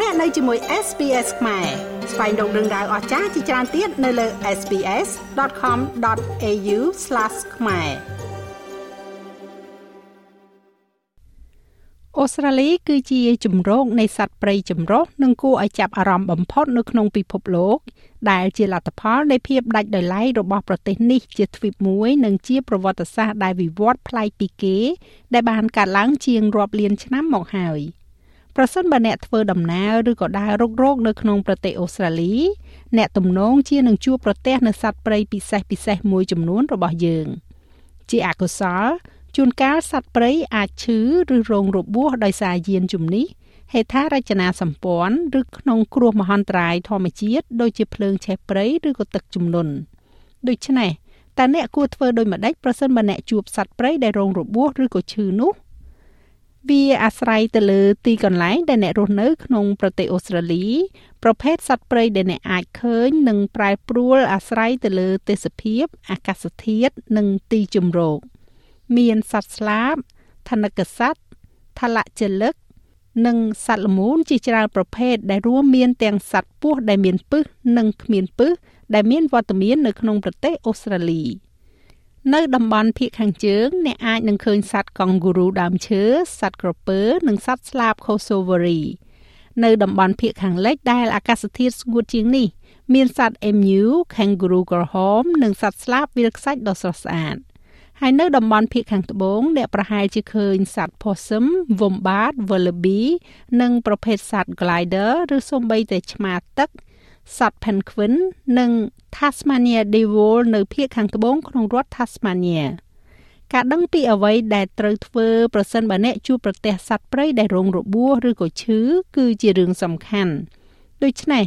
លោកអ្នកនៅជាមួយ SPS ខ្មែរស្វែងរកដឹងដៅអស្ចារ្យជាច្រើនទៀតនៅលើ SPS.com.au/ ខ្មែរអូស្ត្រាលីគឺជាជំរកនៃសត្វព្រៃចម្រុះនិងគួរឲ្យចាប់អារម្មណ៍បំផុតនៅក្នុងពិភពលោក ដែលជាលទ្ធផលនៃភាពដាច់ដោយឡែករបស់ប្រទេសនេះជាទ្វីបមួយនិងជាប្រវត្តិសាស្ត្រដែលវិវត្តប្លែកពីគេ ដែលបានកើតឡើងជាងរាប់លានឆ្នាំមកហើយ។ ប្រសិនបើអ្នកធ្វើដំណើរឬក៏ដើររុករកនៅក្នុងប្រទេសអូស្ត្រាលី អ្នកទំនងជានឹងជួបប្រទះនូវសត្វព្រៃពិសេសពិសេសមួយចំនួនរបស់យើង ជាអកុសលជួនកាលសត្វព្រៃអាចឈឺឬរងរបួសដោយសារយានជំនិះហេដ្ឋារចនាសម្ព័ន្ធឬក្នុងគ្រោះមហន្តរាយធម្មជាតិដូចជាភ្លើងឆេះព្រៃឬក៏ទឹកជំនន់ដូច្នេះតើអ្នកគួរធ្វើដូចម្តេចប្រសិនបើអ្នកជួបសត្វព្រៃដែលរងរបួសឬក៏ឈឺនោះ វាអាស្រ័យទៅលើទីកន្លែងដែលអ្នករស់នៅក្នុងប្រទេសអូស្ត្រាលី ប្រភេទសត្វព្រៃដែលអ្នកអាចឃើញនិងប្រែប្រួលអាស្រ័យទៅលើទេសភាពអាកាសធាតុនិងទីជម្រកមានសត្វស្លាបថនិកសត្វថលជលឹកនិងសត្វល្មូនជាច្រើនប្រភេទដែលរួមមានទាំងសត្វពស់ដែលមានពិសនិងគ្មានពិសដែលមានវត្តមាននៅក្នុងប្រទេសអូស្ត្រាលី។ នៅតំបន់ភៀកខាងជើងអ្នកអាចនឹងឃើញសត្វកង់ហ្គូរូដើមឈើសត្វក្រពើ និងសត្វស្លាបខូសូវូរីនៅតំបន់ភៀកខាងលិចដែលអាកាសធាតុស្ងួតជាងនេះ មានសត្វ emu, kangaroo ក្រហម និងសត្វស្លាបវាលខ្សាច់ដ៏ស្រស់ស្អាតហើយនៅតំបន់ភៀកខាងត្បូងអ្នកប្រហែលជាឃើញសត្វ possum, wombat, wallaby និងប្រភេទសត្វ glider ឬសូម្បីតែឆ្មាទឹក សត្វ penguin និង Tasmania Devil នៅភាគខាងត្បូងក្នុងរដ្ឋ Tasmania ការដឹងពីអ្វីដែលត្រូវធ្វើប្រសិនបើអ្នកជួបប្រទះសត្វព្រៃដែលរងរបួសឬក៏ឈឺគឺជារឿងសំខាន់ដូច្នេះ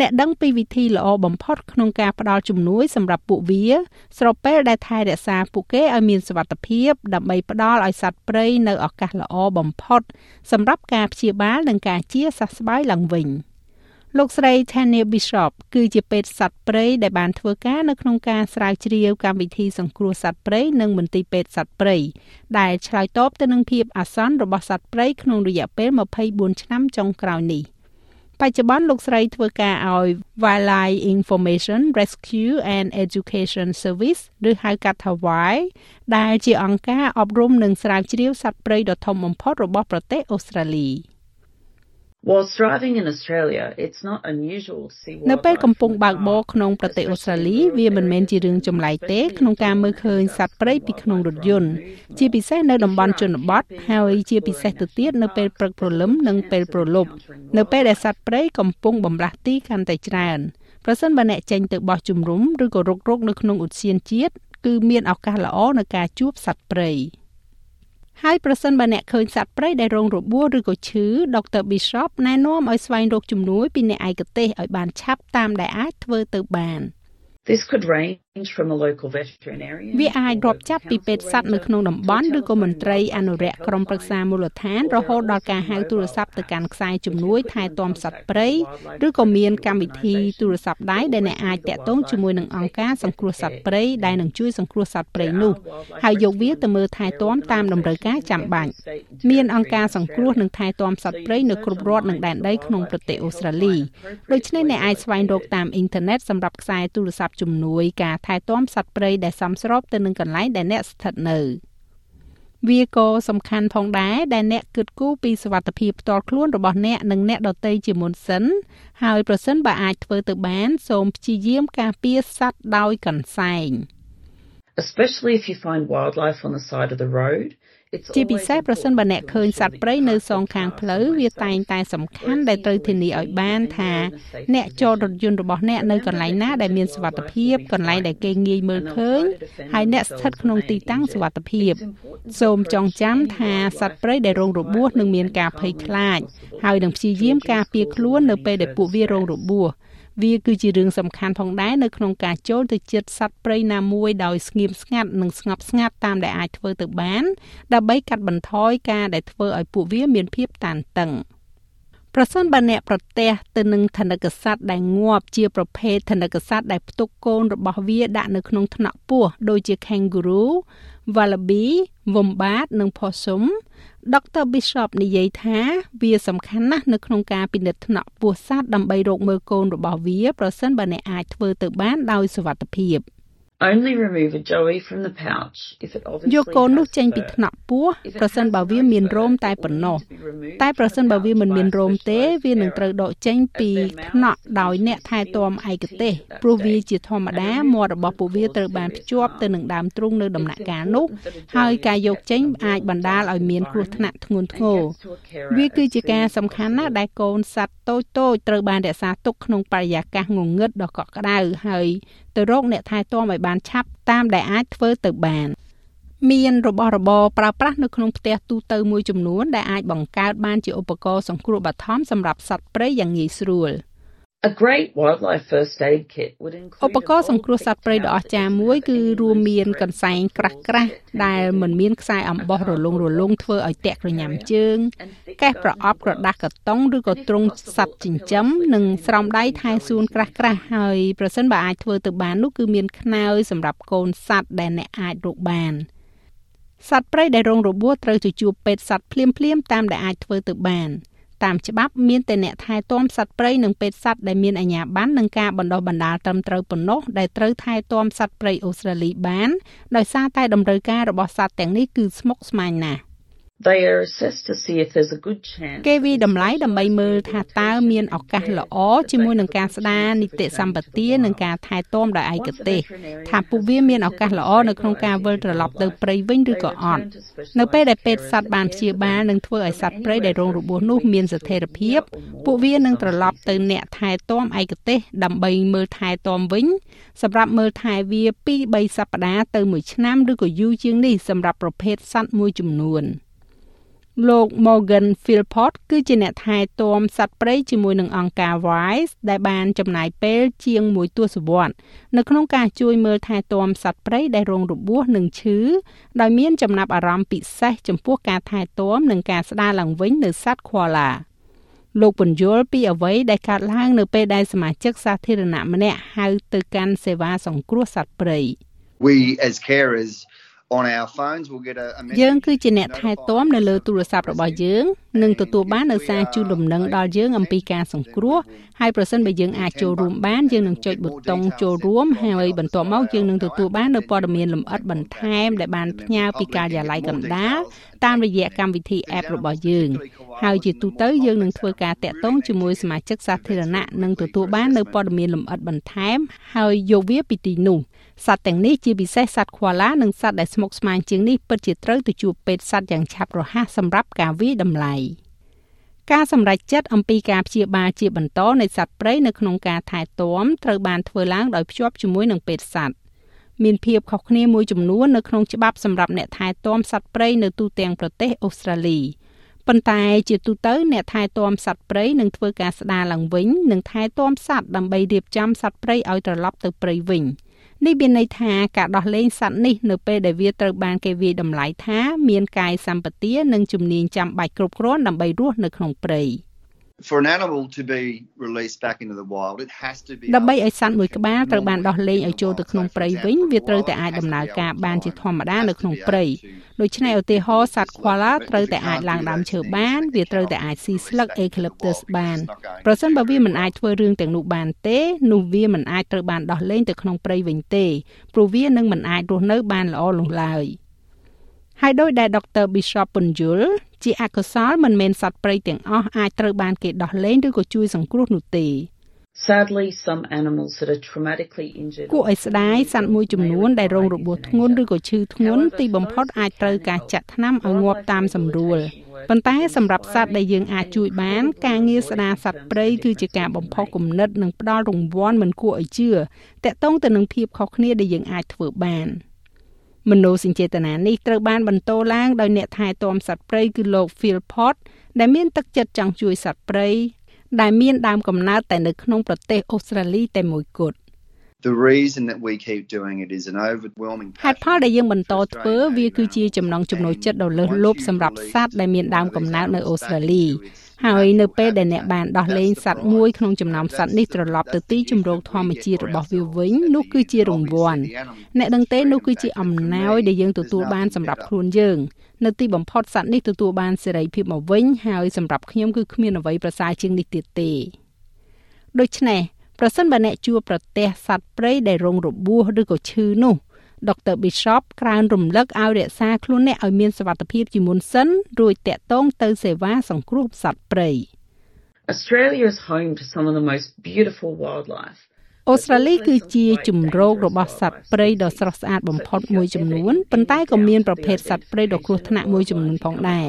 អ្នកដឹងពីវិធីល្អបំផុតក្នុងការផ្ដល់ជំនួយសម្រាប់ពួកវា ស្របពេលដែលថែរក្សាពួកគេឲ្យមានសុវត្ថិភាពដើម្បីផ្ដល់ឲ្យសត្វព្រៃនៅឱកាសល្អបំផុតសម្រាប់ការព្យាបាលនិងការជាសះស្បើយឡើងវិញ។ លោកស្រី Tanya Bishop គឺជាពេទ្យសត្វព្រៃដែលបានធ្វើការនៅក្នុងការស្រាវជ្រាវកម្មវិធីសង្គ្រោះសត្វព្រៃនិងមន្ទីរពេទ្យសត្វព្រៃដែលឆ្លើយតបទៅនឹងភាពអាសន្នរបស់សត្វព្រៃក្នុងរយៈពេល24ឆ្នាំចុងក្រោយនេះបច្ចុប្បន្នលោកស្រីធ្វើការឲ្យ Wildlife Information Rescue and Education Service ឬហៅកាត់ថា WAI ដែលជាអង្គការអប់រំនិងស្រាវជ្រាវសត្វព្រៃដ៏ធំបំផុតរបស់ប្រទេសអូស្ត្រាលី។ នៅពេលកំពុងបើកបរក្នុងប្រទេសអូស្ត្រាលីវាមិនមែនជារឿងចម្លែកទេក្នុងការមើលឃើញសត្វព្រៃពីក្នុងរថយន្តជាពិសេសនៅតំបន់ជនបទហើយជាពិសេសទៅទៀតនៅពេលព្រឹកព្រលឹមនិងពេលព្រលប់នៅពេលដែលសត្វព្រៃកំពុងបំលាស់ទីកាន់តែច្រើនប្រសិនបើអ្នកចេញទៅបោះជំរំឬក៏រុករកនៅក្នុងឧទ្យានជាតិគឺមានឱកាសល្អនៅការជួបសត្វព្រៃ។ ហើយប្រសិនបើអ្នកឃើញសត្វព្រៃដែលរងរបួសឬក៏ឈឺដុកទ័រ Bishop ណែនាំឲ្យស្វែងរកជំនួយពីអ្នកឯកទេសឲ្យបានឆាប់តាមដែលអាចធ្វើទៅបាន។ This could range from a local veterinarian វាអាចរាប់ចាប់ពីពេទ្យសត្វនៅក្នុងតំបន់ឬក៏មន្ត្រីអនុរក្សក្រុមប្រឹក្សាមូលដ្ឋានរហូតដល់ការហៅទូរស័ព្ទទៅកាន់ខ្សែជំនួយថែទាំសត្វព្រៃឬក៏មានកម្មវិធីទូរស័ព្ទដៃដែលអ្នកអាចតាក់ទងជាមួយនឹងអង្គការសង្គ្រោះសត្វព្រៃដែលនឹងជួយសង្គ្រោះសត្វព្រៃនោះហើយយកវាទៅមើលថែទាំតាមតម្រូវការចាំបាច់មានអង្គការសង្គ្រោះនិងថែទាំសត្វព្រៃនៅគ្រប់រដ្ឋនិងដែនដីក្នុងប្រទេសអូស្ត្រាលីដូច្នេះអ្នកអាចស្វែងរកតាមអ៊ីនធឺណិតសម្រាប់ខ្សែទូរស័ព្ទជំនួយការថែទាំសត្វព្រៃដែលសមស្របទៅនឹងកន្លែងដែលអ្នកស្ថិតនៅវាក៏សំខាន់ផងដែរដែលអ្នកគិតគូរពីសុវត្ថិភាពផ្ទាល់ខ្លួនរបស់អ្នកនិងអ្នកដទៃជាមុនសិនហើយប្រសិនបើអាចធ្វើទៅបាន សូមព្យាយាមការពារសត្វដោយកន្សែង especially if you find wildlife on the side of the road ជាពិសេសប្រសិនបើអ្នកឃើញសត្វព្រៃនៅសងខាងផ្លូវវាតែងតែសំខាន់ដែលត្រូវធានាឲ្យបានថាអ្នកចតរថយន្តរបស់អ្នកនៅកន្លែងណាដែលមានសុវត្ថិភាពកន្លែងដែលគេងាយមើលឃើញហើយអ្នកស្ថិតក្នុងទីតាំងសុវត្ថិភាពសូមចងចាំថាសត្វព្រៃដែលរងរបួសនឹងមានការភ័យខ្លាចហើយនឹងព្យាយាមការពារខ្លួននៅពេលដែលពួកវារងរបួស វាគឺជារឿងសំខាន់ផងដែរនៅក្នុងការចូលទៅជិតសត្វព្រៃណាមួយដោយស្ងៀមស្ងាត់និងស្ងប់ស្ងាត់តាមដែលអាចធ្វើទៅបាន ដើម្បីកាត់បន្ថយការដែលធ្វើឲ្យពួកវាមានភាពតានតឹងប្រសិនបើអ្នកប្រទះទៅនឹងធនកសត្វដែលងាប់ជាប្រភេទធនកសត្វដែលផ្ទុកកូនរបស់វាដាក់នៅក្នុងថ្នាក់ពោះដូចជា kangaroo, wallaby, wombat និង possum Dr. Bishop និយាយថាវាសំខាន់ណាស់នៅក្នុងការពិនិត្យថ្នាក់ពោះសត្វដើម្បីរកមើលកូនរបស់វាប្រសិនបើអ្នកអាចធ្វើទៅបានដោយសុវត្ថិភាព។ only remove a joey from the pouch if it obviously យកកូននោះចេញពីថ្នាក់ពោះប្រសិនបើវាមានរោមតែប៉ុណ្ណោះតែប្រសិនបើវាមិនមានរោមទេវានឹងត្រូវដកចេញពីថ្នាក់ដោយអ្នកថែទាំឯកទេសព្រោះវាជាធម្មតាមាត់របស់ពួកវាត្រូវបានភ្ជាប់ទៅនឹងដើមទ្រូងនៅដំណាក់កាលនោះហើយការយកចេញអាចបណ្ដាលឲ្យមានគ្រោះថ្នាក់ធ្ងន់ធ្ងរវាគឺជាការសំខាន់ណាស់ដែលកូនសត្វតូចតូចត្រូវបានរក្សាទុកក្នុងបរិយាកាសងងឹតដ៏កក់ក្ដៅហើយ ទៅរកអ្នកថែទាំឲ្យបានឆាប់តាមដែលអាចធ្វើទៅបានមានរបស់របរប្រើប្រាស់នៅក្នុងផ្ទះទូទៅមួយចំនួនដែលអាចបង្កើតបានជាឧបករណ៍សង្គ្រោះបឋមសម្រាប់សត្វព្រៃយ៉ាងងាយស្រួល។ ឧបករណ៍សង្គ្រោះសត្វព្រៃដ៏អស្ចារ្យមួយគឺរួមមានកន្សែងក្រាស់ក្រាស់ដែលមិនមានខ្សែអំបោះរលុងរលុងធ្វើឲ្យតាក់ក្រញាំជើងកេះប្រអប់ក្រដាស់កាតុងឬក៏ទ្រុងសត្វចិញ្ចឹមនិងស្រោមដៃថែសួនក្រាស់ក្រាស់ហើយប្រសិនបើអាចធ្វើទៅបាននោះគឺមានខ្នើយសម្រាប់កូនសត្វដែលអ្នកអាចរកបានសត្វព្រៃដែលរងរបួសត្រូវទៅជួបពេទ្យសត្វភ្លាមៗតាមដែលអាចធ្វើទៅបាន។ តាមច្បាប់មានតែអ្នកថែទាំសត្វព្រៃនិងពេទ្យសត្វដែលមានអាជ្ញាប័ណ្ណនិងការបណ្ដុះបណ្ដាលត្រឹមត្រូវប៉ុណ្ណោះដែលត្រូវថែទាំសត្វព្រៃអូស្ត្រាលីបានដោយសារតែតម្រូវការរបស់សត្វទាំងនេះគឺស្មុគស្មាញណាស់ គេវិតម្លៃដើម្បីមើលថាតើមានឱកាសល្អជាមួយនឹងការស្ដារនីតិសម្បទានិងការថែទាំដោយឯកទេសថាពួកវាមានឱកាសល្អនៅក្នុងការវិលត្រឡប់ទៅព្រៃវិញឬក៏អត់នៅពេលដែលពេទ្យសត្វបានព្យាបាលនិងធ្វើឲ្យសត្វព្រៃដែលរងរបួសនោះមានស្ថិរភាពពួកវានឹងត្រឡប់ទៅអ្នកថែទាំឯកទេសដើម្បីមើលថែទាំវិញសម្រាប់មើលថែវា2 3សប្តាហ៍ទៅ1ឆ្នាំឬក៏យូរជាងនេះសម្រាប់ប្រភេទសត្វមួយចំនួន។ លោក Morgan Philpott គឺជាអ្នកថែទាំសត្វព្រៃជាមួយនឹងអង្គការ Wise ដែលបានចំណាយពេលជាង1ទសវត្សរ៍នៅក្នុងការជួយមើលថែទាំសត្វព្រៃដែលរងរបួសនិងឈឺដោយមានចំណាប់អារម្មណ៍ពិសេសចំពោះការថែទាំនិងការស្ដារឡើងវិញនៅសត្វ koala លោកពន្យល់ពីអ្វីដែលកើតឡើងនៅពេលដែលសមាជិកសាធារណៈម្នាក់ហៅទៅកាន់សេវាសង្គ្រោះសត្វព្រៃ We as carers on our phones we'll get a, a យើងគឺជាអ្នកថែទាំនៅលើទូរស័ព្ទរបស់យើងនឹងទទួលបាននៅសារជូនដំណឹងដល់យើងអំពីការសង្គ្រោះហើយប្រសិនបើយើងអាចចូលរួមបានយើងនឹងចុចប៊ូតុងចូលរួមហើយបន្ទាប់មកយើងនឹងទទួលបាននៅព័ត៌មានលម្អិតបន្ថែមដែលបានផ្ញើពីការិយាល័យកណ្ដាលតាមរយៈកម្មវិធី app របស់យើង ហើយជាទូទៅយើងនឹងធ្វើការតាក់ទងជាមួយសមាជិកសាធារណៈនិងទទួលបាននៅព័ត៌មានលម្អិតបន្ថែម ហើយយកវាពីទីនោះសត្វទាំងនេះជាពិសេសសត្វខ្វាឡានិងសត្វដែលស្មុគស្មាញជាងនេះពិតជាត្រូវទៅជួបពេទ្យសត្វយ៉ាងឆាប់រហ័សសម្រាប់ការវាយតម្លៃការសម្រេចចិត្តអំពីការព្យាបាលជាបន្តនៃសត្វព្រៃនៅក្នុងការថែទាំត្រូវបានធ្វើឡើងដោយភ្ជាប់ជាមួយនឹងពេទ្យសត្វ មានភាពខុសគ្នាមួយចំនួននៅក្នុងច្បាប់សម្រាប់អ្នកថែទាំសត្វព្រៃនៅទូទាំងប្រទេសអូស្ត្រាលីប៉ុន្តែជាទូទៅអ្នកថែទាំសត្វព្រៃនឹងធ្វើការស្ដារឡើងវិញនិងថែទាំសត្វដើម្បីរៀបចំសត្វព្រៃឲ្យត្រឡប់ទៅព្រៃវិញ។នេះមានន័យថាការដោះលែងសត្វនេះនៅពេលដែលវាត្រូវបានគេវាយតម្លៃថា មានកាយសម្បទានិងជំនាញចាំបាច់គ្រប់គ្រាន់ដើម្បីរស់នៅក្នុងព្រៃ។ For an animal to be released back into the wild it has to be ដើម្បីឲ្យសត្វមួយក្បាលត្រូវបានដោះលែងឲ្យចូលទៅក្នុងព្រៃវិញវាត្រូវតែអាចដំណើរការបានជាធម្មតានៅក្នុងព្រៃដូច្នេះឧទាហរណ៍សត្វ koala ត្រូវតែអាចឡើងដើមឈើបានវាត្រូវតែអាចស៊ីស្លឹក eucalyptus បានប្រសិនបើវាមិនអាចធ្វើរឿងទាំងនោះបានទេនោះវាមិនអាចត្រូវបានដោះលែងទៅក្នុងព្រៃវិញទេព្រោះវានឹងមិនអាចរស់នៅបានល្អនោះឡើយ។ហើយដោយដែលដុកទ័រ Bishop ពន្យល់ ជាអកុសលមិនមែនសត្វព្រៃទាំងអស់អាចត្រូវបានគេដោះលែងឬក៏ជួយសង្គ្រោះនោះទេ Sadly some animals that are traumatically injured គួរឲ្យស្ដាយសត្វមួយចំនួនដែលរងរបួសធ្ងន់ឬក៏ឈឺធ្ងន់ទីបំផុតអាចត្រូវការចាក់ថ្នាំឲ្យងាប់តាមសម្រួលប៉ុន្តែសម្រាប់សត្វដែលយើងអាចជួយបាន ការងារស្ដារសត្វព្រៃគឺជាការបំផុសគំនិតនិងផ្ដល់រង្វាន់មិនគួរឲ្យជឿតាក់ទងទៅនឹងភាពខុសគ្នាដែលយើងអាចធ្វើបាន។ មនោសញ្ចេតនានេះត្រូវបានបន្តឡើងដោយអ្នកថែទាំសត្វព្រៃគឺលោក Phil Pott ដែលមានទឹកចិត្តចង់ជួយសត្វព្រៃដែលមានដើមកំណើតតែនៅក្នុងប្រទេសអូស្ត្រាលីតែមួយគត់ The reason that we keep doing it is an overwhelming ហេតុផលដែលយើងបន្តធ្វើវាគឺជាចំណងចំណូលចិត្តដ៏លើសលប់សម្រាប់សត្វដែលមានដើមកំណើតនៅអូស្ត្រាលី ហើយនៅពេលដែលអ្នកបានដោះលែងសត្វមួយក្នុងចំណោមសត្វនេះត្រឡប់ទៅទីជម្រកធម្មជាតិរបស់វាវិញនោះគឺជារង្វាន់អ្នកដឹងទេនោះគឺជាអំណោយដែលយើងទទួលបានសម្រាប់ខ្លួនយើងនៅទីបំផុតសត្វនេះទទួលបានសេរីភាពមកវិញហើយសម្រាប់ខ្ញុំគឺគ្មានអ្វីប្រសើរជាងនេះទៀតទេដូច្នេះប្រសិនបើអ្នកជួបប្រទះសត្វព្រៃដែលរងរបួសឬក៏ឈឺនោះ ដុកទ័រ Bishop ក្រើនរំលឹកឲ្យរក្សាខ្លួនអ្នកឲ្យមានសុវត្ថិភាពជាមុនសិនរួចតាក់ទងទៅសេវាសង្គ្រោះសត្វព្រៃ Australia is home to some of the most beautiful wildlife. អូស្ត្រាលីគឺជាជំរករបស់សត្វព្រៃដ៏ស្រស់ស្អាតបំផុតមួយចំនួនប៉ុន្តែក៏មានប្រភេទសត្វព្រៃដ៏គ្រោះថ្នាក់មួយចំនួនផងដែរ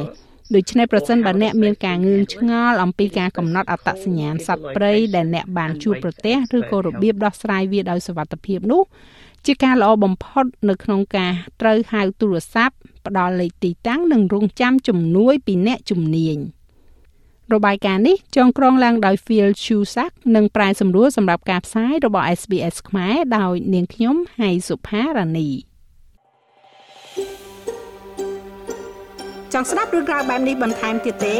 ដូច្នេះប្រសិនបើអ្នកមានការងឿងឆ្ងល់អំពីការកំណត់អត្តសញ្ញាណសត្វព្រៃដែលអ្នកបានជួបប្រទះឬក៏របៀបដោះស្រាយវាដោយសុវត្ថិភាពនោះ ជាការល្អបំផុតនៅក្នុងការត្រូវហៅទូរស័ព្ទផ្ដល់លេខទីតាំងនិងរងចាំជំនួយពីអ្នកជំនាញរបាយការណ៍នេះចងក្រងឡើងដោយ Phil Chusak និងប្រែសម្រួលសម្រាប់ការផ្សាយរបស់ SBS ខ្មែរដោយនាងខ្ញុំហៃសុផារ៉ានីចង់ស្ដាប់រឿងក្រៅបែបនេះបន្ថែមទៀតទេ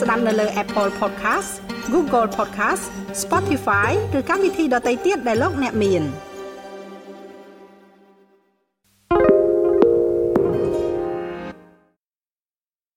ស្ដាប់នៅលើ Apple Podcast Google Podcast Spotify ឬកម្មវិធីដទៃទៀតដែលលោកអ្នកមាន។